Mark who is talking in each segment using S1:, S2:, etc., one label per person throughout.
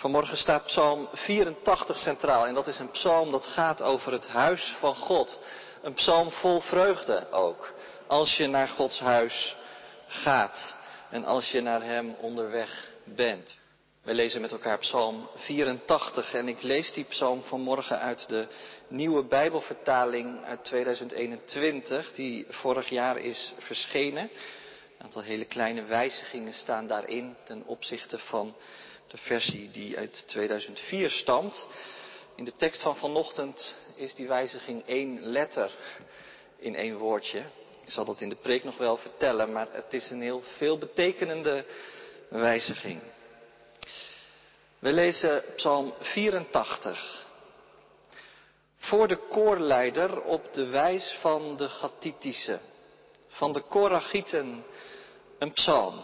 S1: Vanmorgen staat Psalm 84 centraal en dat is een psalm dat gaat over het huis van God. Een psalm vol vreugde ook, als je naar Gods huis gaat en als je naar Hem onderweg bent. We lezen met elkaar Psalm 84 en ik lees die psalm vanmorgen uit de nieuwe Bijbelvertaling uit 2021, die vorig jaar is verschenen. Een aantal hele kleine wijzigingen staan daarin ten opzichte van de versie die uit 2004 stamt. In de tekst van vanochtend is die wijziging één letter in één woordje. Ik zal dat in de preek nog wel vertellen, maar het is een heel veelbetekenende wijziging. We lezen Psalm 84. Voor de koorleider op de wijs van de Gattitische, van de Korachieten, een psalm.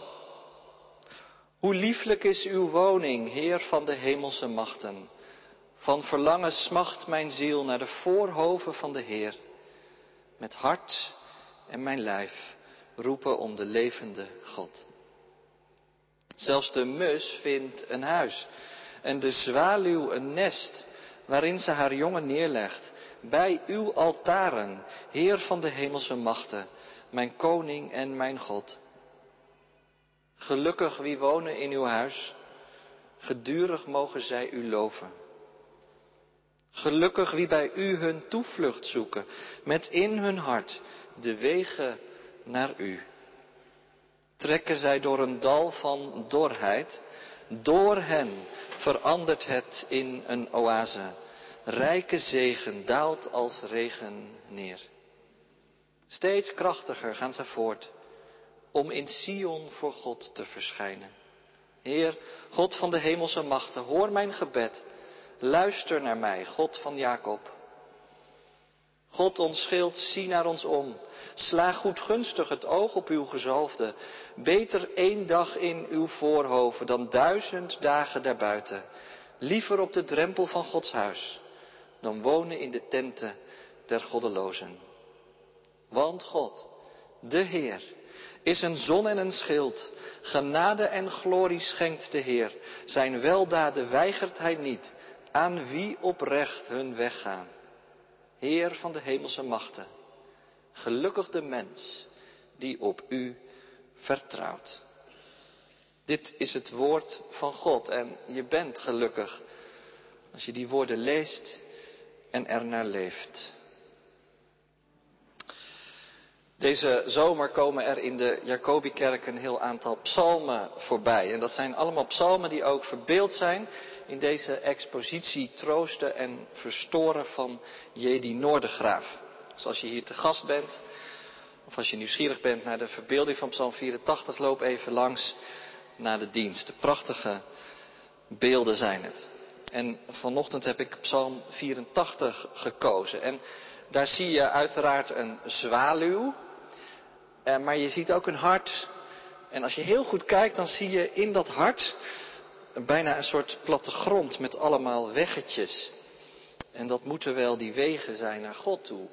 S1: Hoe lieflijk is uw woning, Heer van de hemelse machten. Van verlangen smacht mijn ziel naar de voorhoven van de Heer. Met hart en mijn lijf roepen om de levende God. Zelfs de mus vindt een huis en de zwaluw een nest waarin ze haar jongen neerlegt. Bij uw altaren, Heer van de hemelse machten, mijn koning en mijn God. Gelukkig wie wonen in uw huis, gedurig mogen zij u loven. Gelukkig wie bij u hun toevlucht zoeken, met in hun hart de wegen naar u. Trekken zij door een dal van dorheid, door hen verandert het in een oase. Rijke zegen daalt als regen neer. Steeds krachtiger gaan ze voort om in Sion voor God te verschijnen. Heer, God van de hemelse machten, hoor mijn gebed. Luister naar mij, God van Jacob. God ons schild, zie naar ons om. Sla goedgunstig het oog op uw gezalfde. Beter één dag in uw voorhoven dan duizend dagen daarbuiten. Liever op de drempel van Gods huis dan wonen in de tenten der goddelozen. Want God, de Heer, is een zon en een schild. Genade en glorie schenkt de Heer. Zijn weldaden weigert hij niet aan wie oprecht hun weg gaan. Heer van de hemelse machten, gelukkig de mens die op u vertrouwt. Dit is het woord van God en je bent gelukkig als je die woorden leest en ernaar leeft. Deze zomer komen er in de Jacobikerk een heel aantal psalmen voorbij. En dat zijn allemaal psalmen die ook verbeeld zijn in deze expositie Troosten en Verstoren van Jedi Noordergraaf. Dus als je hier te gast bent, of als je nieuwsgierig bent naar de verbeelding van Psalm 84, loop even langs naar de dienst. De prachtige beelden zijn het. En vanochtend heb ik Psalm 84 gekozen. En daar zie je uiteraard een zwaluw. Eh, maar je ziet ook een hart. En als je heel goed kijkt, dan zie je in dat hart bijna een soort plattegrond met allemaal weggetjes. En dat moeten wel die wegen zijn naar God toe,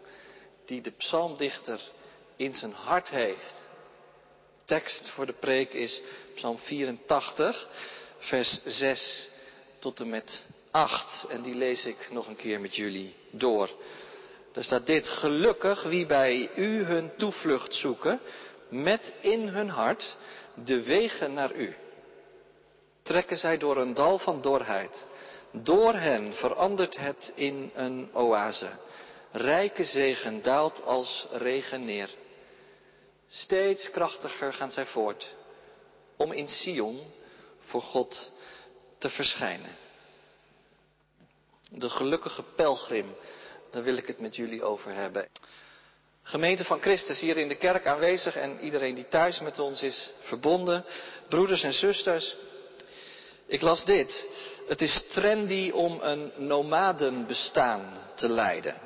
S1: die de psalmdichter in zijn hart heeft. Tekst voor de preek is Psalm 84, vers 6 tot en met 8. En die lees ik nog een keer met jullie door. Daar staat dit, gelukkig wie bij u hun toevlucht zoeken, met in hun hart de wegen naar u. Trekken zij door een dal van dorheid. Door hen verandert het in een oase. Rijke zegen daalt als regen neer. Steeds krachtiger gaan zij voort om in Sion voor God te verschijnen. De gelukkige pelgrim daar wil ik het met jullie over hebben. Gemeente van Christus hier in de kerk aanwezig en iedereen die thuis met ons is verbonden, broeders en zusters. Ik las dit. Het is trendy om een nomadenbestaan te leiden.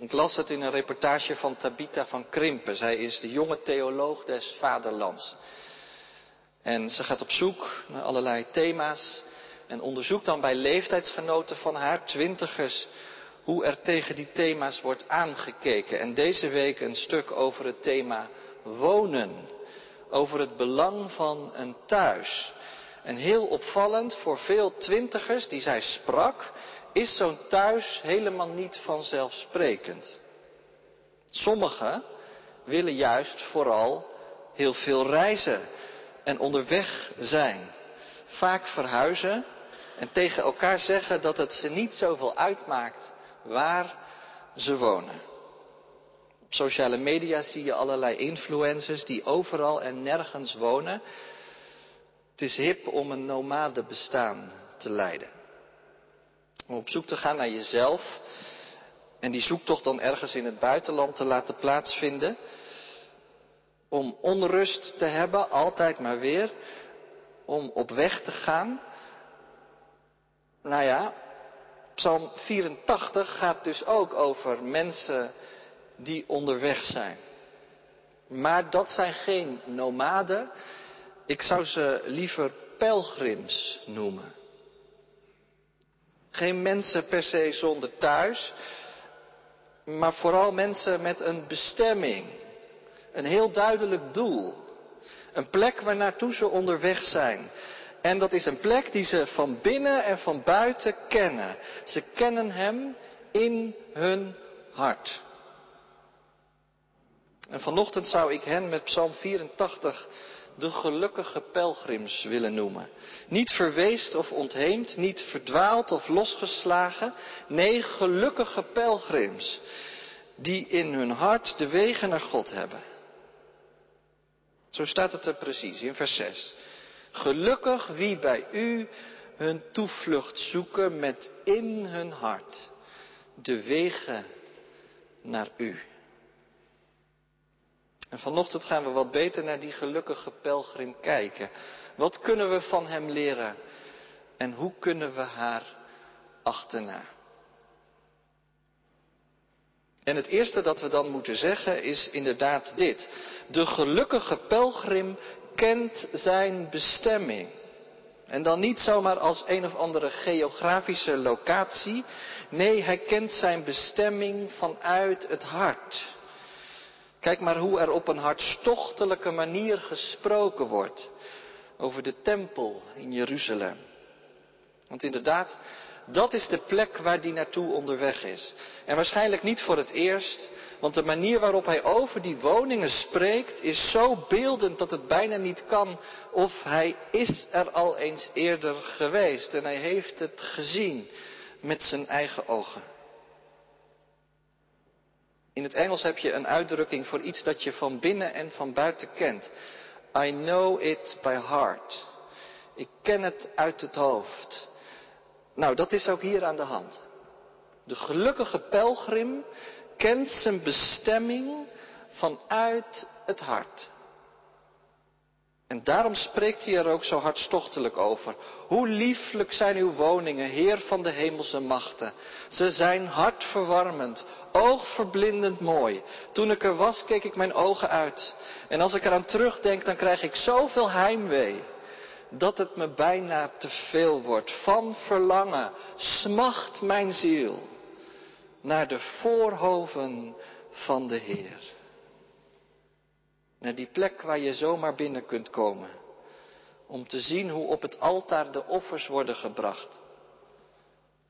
S1: Ik las het in een reportage van Tabitha van Krimpen. Zij is de jonge theoloog des vaderlands. En ze gaat op zoek naar allerlei thema's en onderzoekt dan bij leeftijdsgenoten van haar, twintigers, hoe er tegen die thema's wordt aangekeken. En deze week een stuk over het thema wonen. Over het belang van een thuis. En heel opvallend voor veel twintigers die zij sprak, is zo'n thuis helemaal niet vanzelfsprekend. Sommigen willen juist vooral heel veel reizen en onderweg zijn. Vaak verhuizen en tegen elkaar zeggen dat het ze niet zoveel uitmaakt waar ze wonen. Op sociale media zie je allerlei influencers die overal en nergens wonen. Het is hip om een nomade bestaan te leiden. Om op zoek te gaan naar jezelf en die zoektocht dan ergens in het buitenland te laten plaatsvinden. Om onrust te hebben, altijd maar weer. Om op weg te gaan. Nou ja, Psalm 84 gaat dus ook over mensen die onderweg zijn. Maar dat zijn geen nomaden. Ik zou ze liever pelgrims noemen. Geen mensen per se zonder thuis, maar vooral mensen met een bestemming. Een heel duidelijk doel. Een plek waar naartoe ze onderweg zijn. En dat is een plek die ze van binnen en van buiten kennen. Ze kennen Hem in hun hart. En vanochtend zou ik hen met Psalm 84 de gelukkige pelgrims willen noemen. Niet verweest of ontheemd, niet verdwaald of losgeslagen. Nee, gelukkige pelgrims die in hun hart de wegen naar God hebben. Zo staat het er precies in vers 6. Gelukkig wie bij u hun toevlucht zoeken met in hun hart de wegen naar u. En vanochtend gaan we wat beter naar die gelukkige pelgrim kijken. Wat kunnen we van hem leren en hoe kunnen we haar achterna? En het eerste dat we dan moeten zeggen is inderdaad dit. De gelukkige pelgrim kent zijn bestemming. En dan niet zomaar als een of andere geografische locatie. Nee, hij kent zijn bestemming vanuit het hart. Kijk maar hoe er op een hartstochtelijke manier gesproken wordt over de tempel in Jeruzalem. Want inderdaad, dat is de plek waar die naartoe onderweg is. En waarschijnlijk niet voor het eerst, want de manier waarop hij over die woningen spreekt is zo beeldend dat het bijna niet kan of hij is er al eens eerder geweest en hij heeft het gezien met zijn eigen ogen. In het Engels heb je een uitdrukking voor iets dat je van binnen en van buiten kent. I know it by heart. Ik ken het uit het hoofd. Nou, dat is ook hier aan de hand. De gelukkige pelgrim kent zijn bestemming vanuit het hart. En daarom spreekt hij er ook zo hartstochtelijk over. Hoe lieflijk zijn uw woningen, Heer van de hemelse machten. Ze zijn hartverwarmend, oogverblindend mooi. Toen ik er was, keek ik mijn ogen uit. En als ik eraan terugdenk, dan krijg ik zoveel heimwee. Dat het me bijna te veel wordt. Van verlangen smacht mijn ziel naar de voorhoven van de Heer. Naar die plek waar je zomaar binnen kunt komen. Om te zien hoe op het altaar de offers worden gebracht.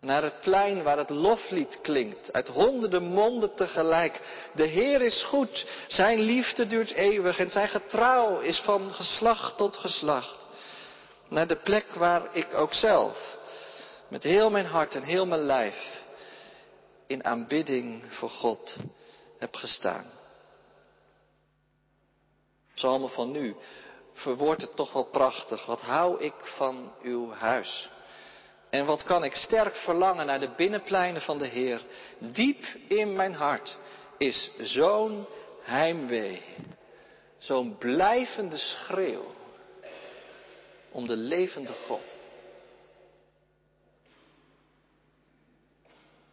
S1: Naar het plein waar het loflied klinkt, uit honderden monden tegelijk. De Heer is goed, zijn liefde duurt eeuwig en zijn getrouw is van geslacht tot geslacht. Naar de plek waar ik ook zelf, met heel mijn hart en heel mijn lijf, in aanbidding voor God heb gestaan. Psalmen van nu verwoordt het toch wel prachtig. Wat hou ik van uw huis? En wat kan ik sterk verlangen naar de binnenpleinen van de Heer. Diep in mijn hart is zo'n heimwee. Zo'n blijvende schreeuw om de levende God.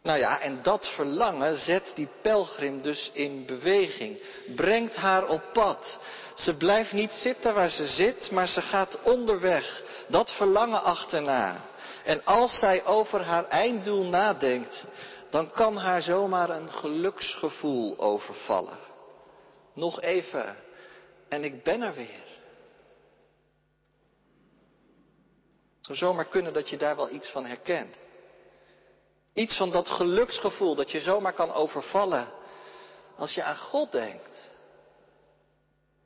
S1: Nou ja, en dat verlangen zet die pelgrim dus in beweging, brengt haar op pad. Ze blijft niet zitten waar ze zit, maar ze gaat onderweg, dat verlangen achterna. En als zij over haar einddoel nadenkt, dan kan haar zomaar een geluksgevoel overvallen. Nog even en ik ben er weer. Het zou zomaar kunnen dat je daar wel iets van herkent. Iets van dat geluksgevoel dat je zomaar kan overvallen als je aan God denkt.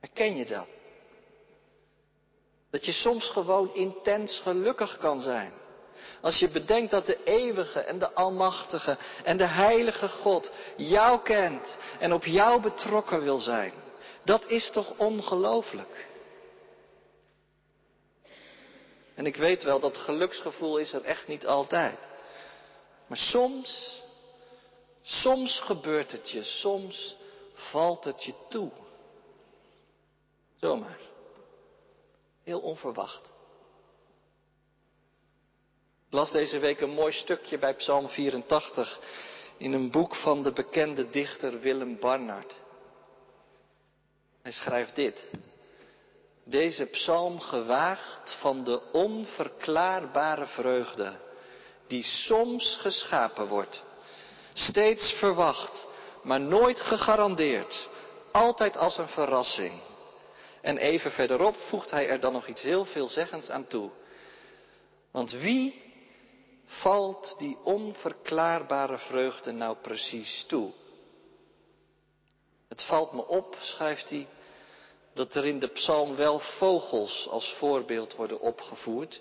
S1: Herken je dat? Dat je soms gewoon intens gelukkig kan zijn. Als je bedenkt dat de eeuwige en de almachtige en de heilige God jou kent en op jou betrokken wil zijn. Dat is toch ongelooflijk? En ik weet wel, dat geluksgevoel is er echt niet altijd. Maar soms, soms gebeurt het je, soms valt het je toe. Zomaar. Heel onverwacht. Ik las deze week een mooi stukje bij Psalm 84 in een boek van de bekende dichter Willem Barnard. Hij schrijft dit. Deze psalm gewaagt van de onverklaarbare vreugde die soms geschapen wordt. Steeds verwacht, maar nooit gegarandeerd. Altijd als een verrassing. En even verderop voegt hij er dan nog iets heel veelzeggends aan toe. Want wie valt die onverklaarbare vreugde nou precies toe? Het valt me op, schrijft hij, dat er in de psalm wel vogels als voorbeeld worden opgevoerd,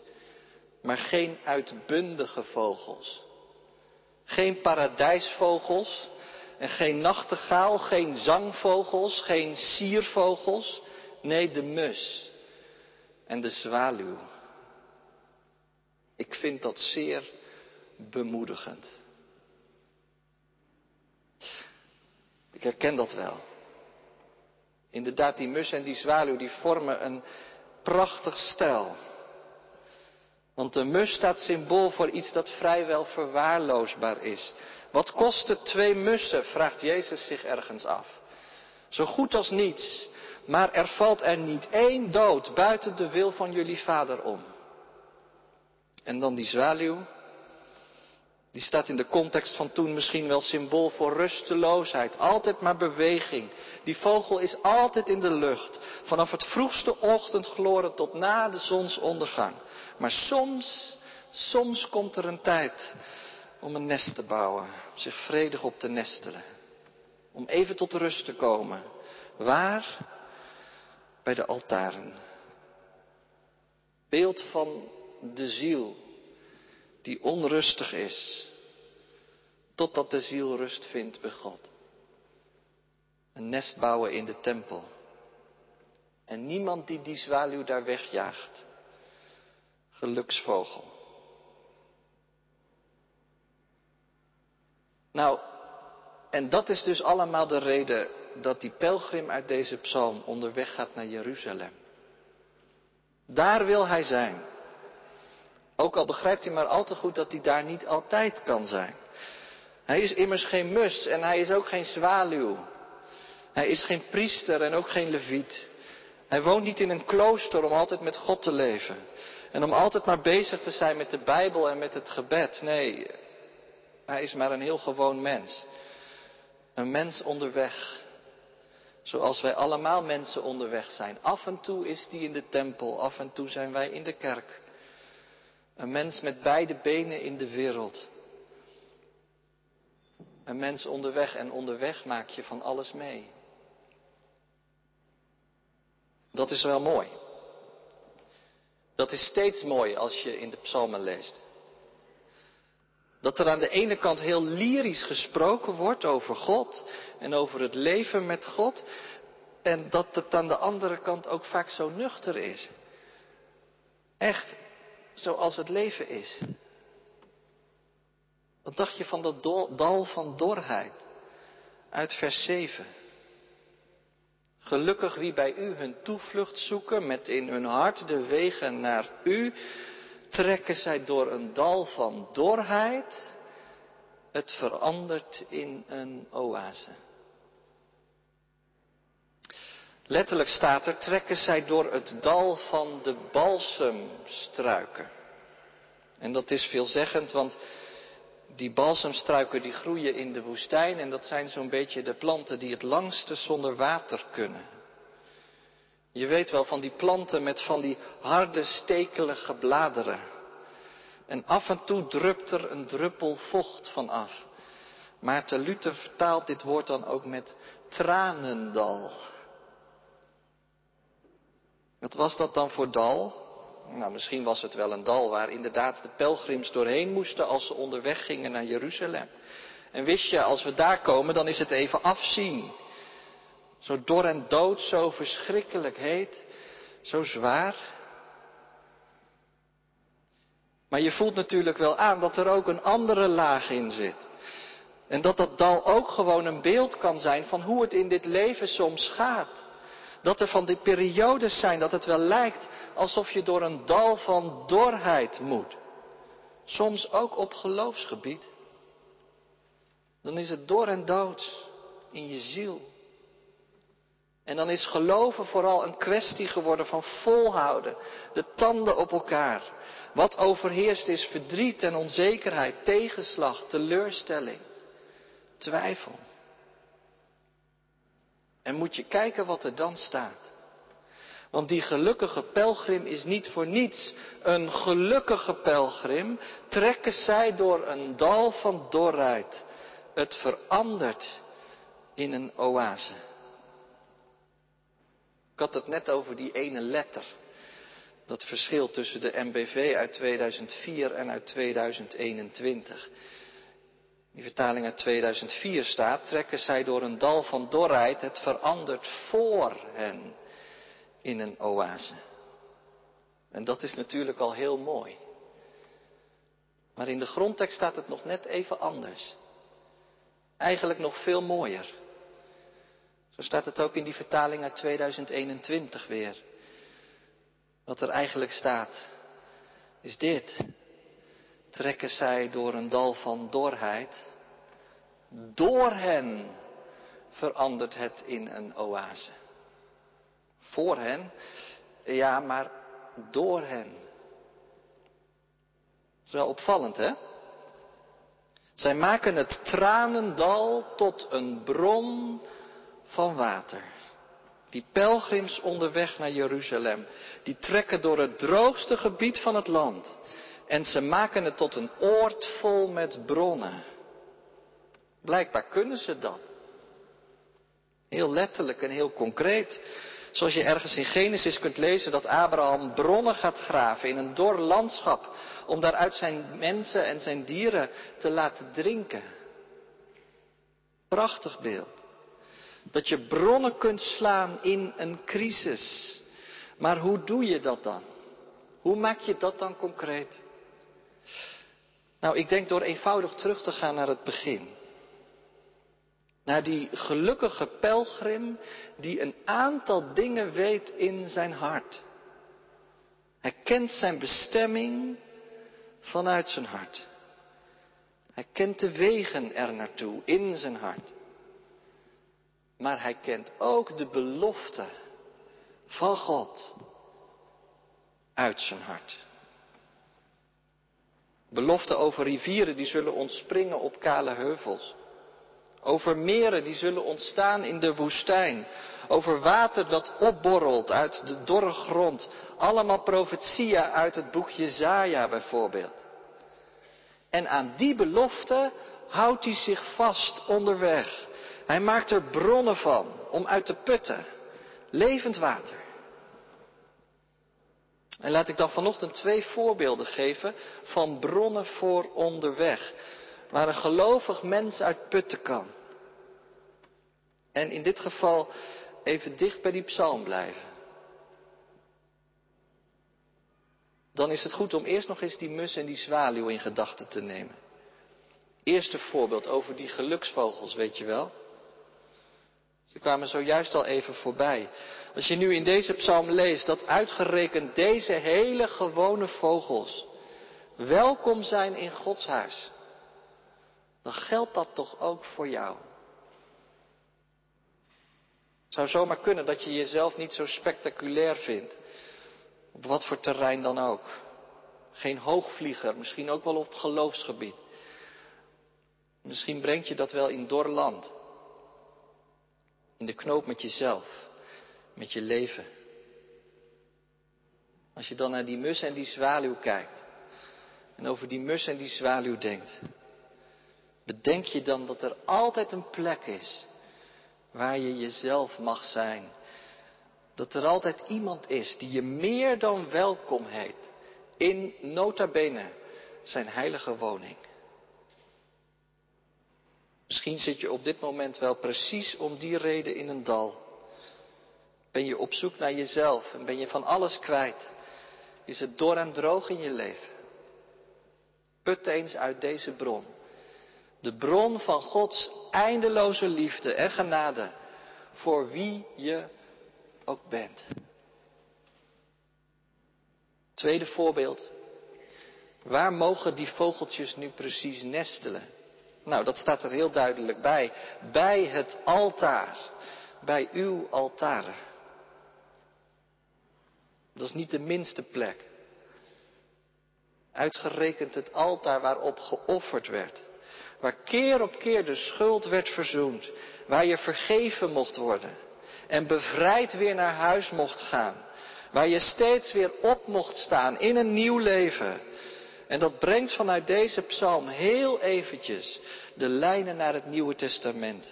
S1: maar geen uitbundige vogels. Geen paradijsvogels en geen nachtegaal, geen zangvogels, geen siervogels. Nee, de mus en de zwaluw. Ik vind dat zeer bemoedigend. Ik herken dat wel. Inderdaad, die mus en die zwaluw die vormen een prachtig stijl. Want de mus staat symbool voor iets dat vrijwel verwaarloosbaar is. Wat kosten twee mussen, vraagt Jezus zich ergens af. Zo goed als niets, maar er valt er niet één dood buiten de wil van jullie vader om. En dan die zwaluw, die staat in de context van toen misschien wel symbool voor rusteloosheid. Altijd maar beweging. Die vogel is altijd in de lucht. Vanaf het vroegste ochtendgloren tot na de zonsondergang. Maar soms, soms komt er een tijd om een nest te bouwen. Zich vredig op te nestelen. Om even tot rust te komen. Waar? Bij de altaren. Beeld van de ziel die onrustig is, totdat de ziel rust vindt bij God. Een nest bouwen in de tempel. En niemand die die zwaluw daar wegjaagt. Geluksvogel. Nou, en dat is dus allemaal de reden dat die pelgrim uit deze psalm onderweg gaat naar Jeruzalem. Daar wil hij zijn. Ook al begrijpt hij maar al te goed dat hij daar niet altijd kan zijn. Hij is immers geen mus en hij is ook geen zwaluw. Hij is geen priester en ook geen leviet. Hij woont niet in een klooster om altijd met God te leven. En om altijd maar bezig te zijn met de Bijbel en met het gebed. Nee, hij is maar een heel gewoon mens. Een mens onderweg. Zoals wij allemaal mensen onderweg zijn. Af en toe is die in de tempel, af en toe zijn wij in de kerk. Een mens met beide benen in de wereld. Een mens onderweg en onderweg maak je van alles mee. Dat is wel mooi. Dat is steeds mooi als je in de psalmen leest. Dat er aan de ene kant heel lyrisch gesproken wordt over God en over het leven met God. En dat het aan de andere kant ook vaak zo nuchter is. Echt zoals het leven is. Wat dacht je van dat dal van dorheid uit vers 7? Gelukkig wie bij u hun toevlucht zoeken, met in hun hart de wegen naar u, trekken zij door een dal van dorheid, het verandert in een oase. Letterlijk staat er, trekken zij door het dal van de balsemstruiken. En dat is veelzeggend, want die balsemstruiken die groeien in de woestijn en dat zijn zo'n beetje de planten die het langste zonder water kunnen. Je weet wel van die planten met van die harde stekelige bladeren. En af en toe drupt er een druppel vocht van af. Maarten Luther vertaalt dit woord dan ook met tranendal. Wat was dat dan voor dal? Nou, misschien was het wel een dal waar inderdaad de pelgrims doorheen moesten als ze onderweg gingen naar Jeruzalem. En wist je, als we daar komen, dan is het even afzien. Zo dor en dood, zo verschrikkelijk heet, zo zwaar. Maar je voelt natuurlijk wel aan dat er ook een andere laag in zit. En dat dat dal ook gewoon een beeld kan zijn van hoe het in dit leven soms gaat. Dat er van die periodes zijn dat het wel lijkt alsof je door een dal van dorheid moet. Soms ook op geloofsgebied. Dan is het dor en dood in je ziel. En dan is geloven vooral een kwestie geworden van volhouden, de tanden op elkaar. Wat overheerst is verdriet en onzekerheid, tegenslag, teleurstelling, twijfel. En moet je kijken wat er dan staat. Want die gelukkige pelgrim is niet voor niets een gelukkige pelgrim. Trekken zij door een dal van dorheid. Het verandert in een oase. Ik had het net over die ene letter. Dat verschil tussen de MBV uit 2004 en uit 2021. Die vertaling uit 2004 staat, trekken zij door een dal van dorheid, het verandert voor hen in een oase. En dat is natuurlijk al heel mooi. Maar in de grondtekst staat het nog net even anders. Eigenlijk nog veel mooier. Zo staat het ook in die vertaling uit 2021 weer. Wat er eigenlijk staat, is dit. Trekken zij door een dal van dorheid. Door hen verandert het in een oase. Voor hen, ja, maar door hen. Dat is wel opvallend, hè? Zij maken het tranendal tot een bron van water. Die pelgrims onderweg naar Jeruzalem, die trekken door het droogste gebied van het land. En ze maken het tot een oord vol met bronnen. Blijkbaar kunnen ze dat. Heel letterlijk en heel concreet. Zoals je ergens in Genesis kunt lezen dat Abraham bronnen gaat graven in een dor landschap. Om daaruit zijn mensen en zijn dieren te laten drinken. Prachtig beeld. Dat je bronnen kunt slaan in een crisis. Maar hoe doe je dat dan? Hoe maak je dat dan concreet? Nou, ik denk door eenvoudig terug te gaan naar het begin. Naar die gelukkige pelgrim die een aantal dingen weet in zijn hart. Hij kent zijn bestemming vanuit zijn hart. Hij kent de wegen er naartoe in zijn hart. Maar hij kent ook de belofte van God uit zijn hart. Belofte over rivieren die zullen ontspringen op kale heuvels. Over meren die zullen ontstaan in de woestijn. Over water dat opborrelt uit de dorre grond. Allemaal profetieën uit het boek Jezaja bijvoorbeeld. En aan die belofte houdt hij zich vast onderweg. Hij maakt er bronnen van om uit te putten. Levend water. En laat ik dan vanochtend twee voorbeelden geven van bronnen voor onderweg. Waar een gelovig mens uit putten kan. En in dit geval even dicht bij die psalm blijven. Dan is het goed om eerst nog eens die mus en die zwaluw in gedachten te nemen. Eerste voorbeeld over die geluksvogels, weet je wel. Ze kwamen zojuist al even voorbij. Als je nu in deze psalm leest dat uitgerekend deze hele gewone vogels welkom zijn in Gods huis, dan geldt dat toch ook voor jou. Het zou zomaar kunnen dat je jezelf niet zo spectaculair vindt. Op wat voor terrein dan ook. Geen hoogvlieger, misschien ook wel op geloofsgebied. Misschien brengt je dat wel in dor land. In de knoop met jezelf, met je leven. Als je dan naar die mus en die zwaluw kijkt, en over die mus en die zwaluw denkt, bedenk je dan dat er altijd een plek is waar je jezelf mag zijn. Dat er altijd iemand is die je meer dan welkom heet in nota bene zijn heilige woning. Misschien zit je op dit moment wel precies om die reden in een dal. Ben je op zoek naar jezelf en ben je van alles kwijt? Is het dor en droog in je leven? Put eens uit deze bron. De bron van Gods eindeloze liefde en genade voor wie je ook bent. Tweede voorbeeld. Waar mogen die vogeltjes nu precies nestelen? Nou, dat staat er heel duidelijk bij. Bij het altaar. Bij uw altaren. Dat is niet de minste plek. Uitgerekend het altaar waarop geofferd werd. Waar keer op keer de schuld werd verzoend. Waar je vergeven mocht worden. En bevrijd weer naar huis mocht gaan. Waar je steeds weer op mocht staan in een nieuw leven. En dat brengt vanuit deze psalm heel eventjes de lijnen naar het Nieuwe Testament.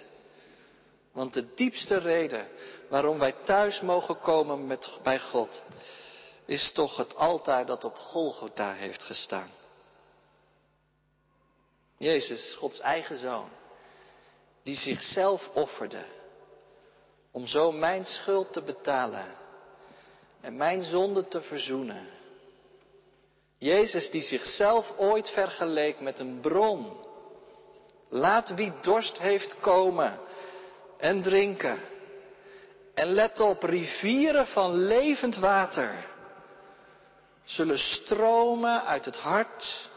S1: Want de diepste reden waarom wij thuis mogen komen met, bij God, is toch het altaar dat op Golgotha heeft gestaan. Jezus, Gods eigen zoon, die zichzelf offerde om zo mijn schuld te betalen en mijn zonde te verzoenen. Jezus die zichzelf ooit vergeleek met een bron. Laat wie dorst heeft komen en drinken. En let op, rivieren van levend water zullen stromen uit het hart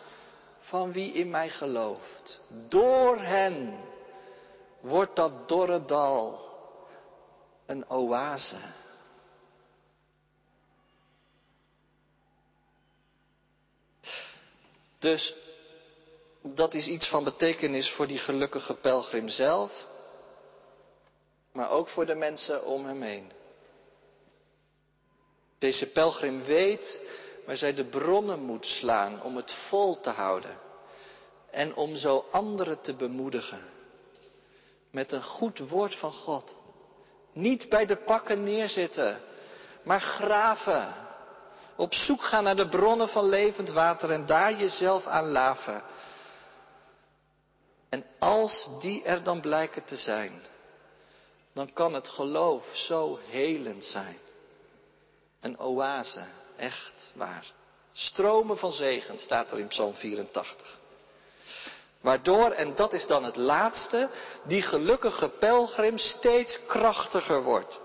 S1: van wie in mij gelooft. Door hen wordt dat dorre dal een oase. Dus dat is iets van betekenis voor die gelukkige pelgrim zelf, maar ook voor de mensen om hem heen. Deze pelgrim weet waar zij de bronnen moet slaan om het vol te houden en om zo anderen te bemoedigen met een goed woord van God. Niet bij de pakken neerzitten, maar graven. Op zoek gaan naar de bronnen van levend water en daar jezelf aan laven. En als die er dan blijken te zijn, dan kan het geloof zo helend zijn. Een oase, echt waar. Stromen van zegen staat er in Psalm 84. Waardoor, en dat is dan het laatste, die gelukkige pelgrim steeds krachtiger wordt.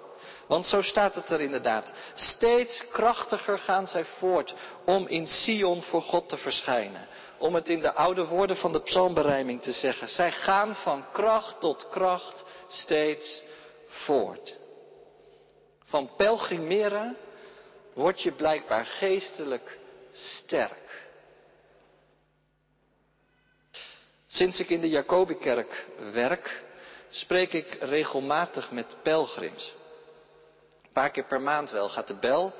S1: Want zo staat het er inderdaad. Steeds krachtiger gaan zij voort om in Sion voor God te verschijnen. Om het in de oude woorden van de psalmberijming te zeggen. Zij gaan van kracht tot kracht steeds voort. Van pelgrimeren word je blijkbaar geestelijk sterk. Sinds ik in de Jacobikerk werk, spreek ik regelmatig met pelgrims. Een paar keer per maand wel gaat de bel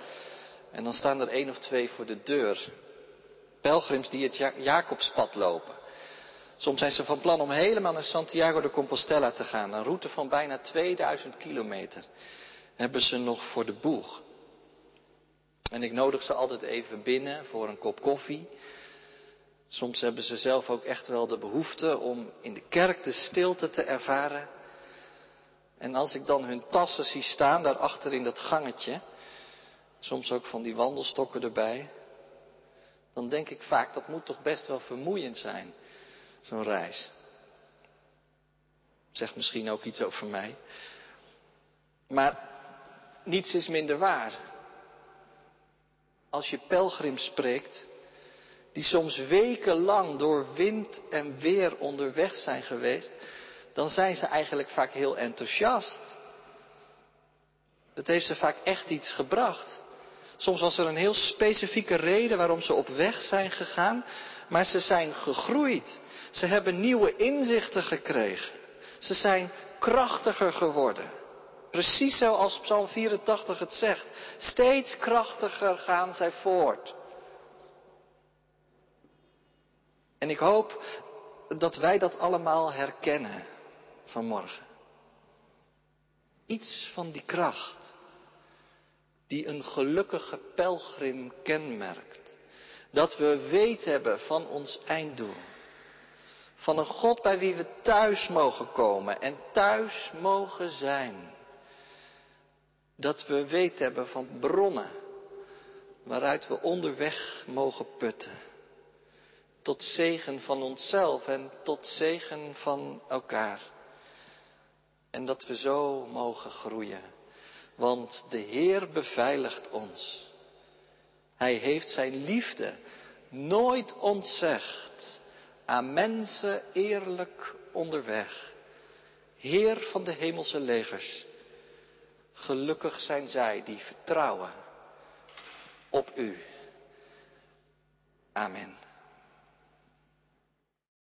S1: en dan staan er één of twee voor de deur. Pelgrims die het Jacobspad lopen. Soms zijn ze van plan om helemaal naar Santiago de Compostela te gaan. Een route van bijna 2000 kilometer hebben ze nog voor de boeg. En ik nodig ze altijd even binnen voor een kop koffie. Soms hebben ze zelf ook echt wel de behoefte om in de kerk de stilte te ervaren. En als ik dan hun tassen zie staan daarachter in dat gangetje, soms ook van die wandelstokken erbij, dan denk ik vaak dat moet toch best wel vermoeiend zijn, zo'n reis. Zegt misschien ook iets over mij. Maar niets is minder waar. Als je pelgrim spreekt, die soms wekenlang door wind en weer onderweg zijn geweest, dan zijn ze eigenlijk vaak heel enthousiast. Het heeft ze vaak echt iets gebracht. Soms was er een heel specifieke reden waarom ze op weg zijn gegaan, maar ze zijn gegroeid. Ze hebben nieuwe inzichten gekregen. Ze zijn krachtiger geworden. Precies zoals Psalm 84 het zegt. Steeds krachtiger gaan zij voort. ik hoop dat wij dat allemaal herkennen vanmorgen. Iets van die kracht die een gelukkige pelgrim kenmerkt. Dat we weet hebben van ons einddoel. Van een God bij wie we thuis mogen komen en thuis mogen zijn. Dat we weet hebben van bronnen waaruit we onderweg mogen putten. Tot zegen van onszelf en tot zegen van elkaar. En dat we zo mogen groeien. Want de Heer beveiligt ons. Hij heeft zijn liefde nooit ontzegd aan mensen eerlijk onderweg. Heer van de hemelse legers, gelukkig zijn zij die vertrouwen op U. Amen.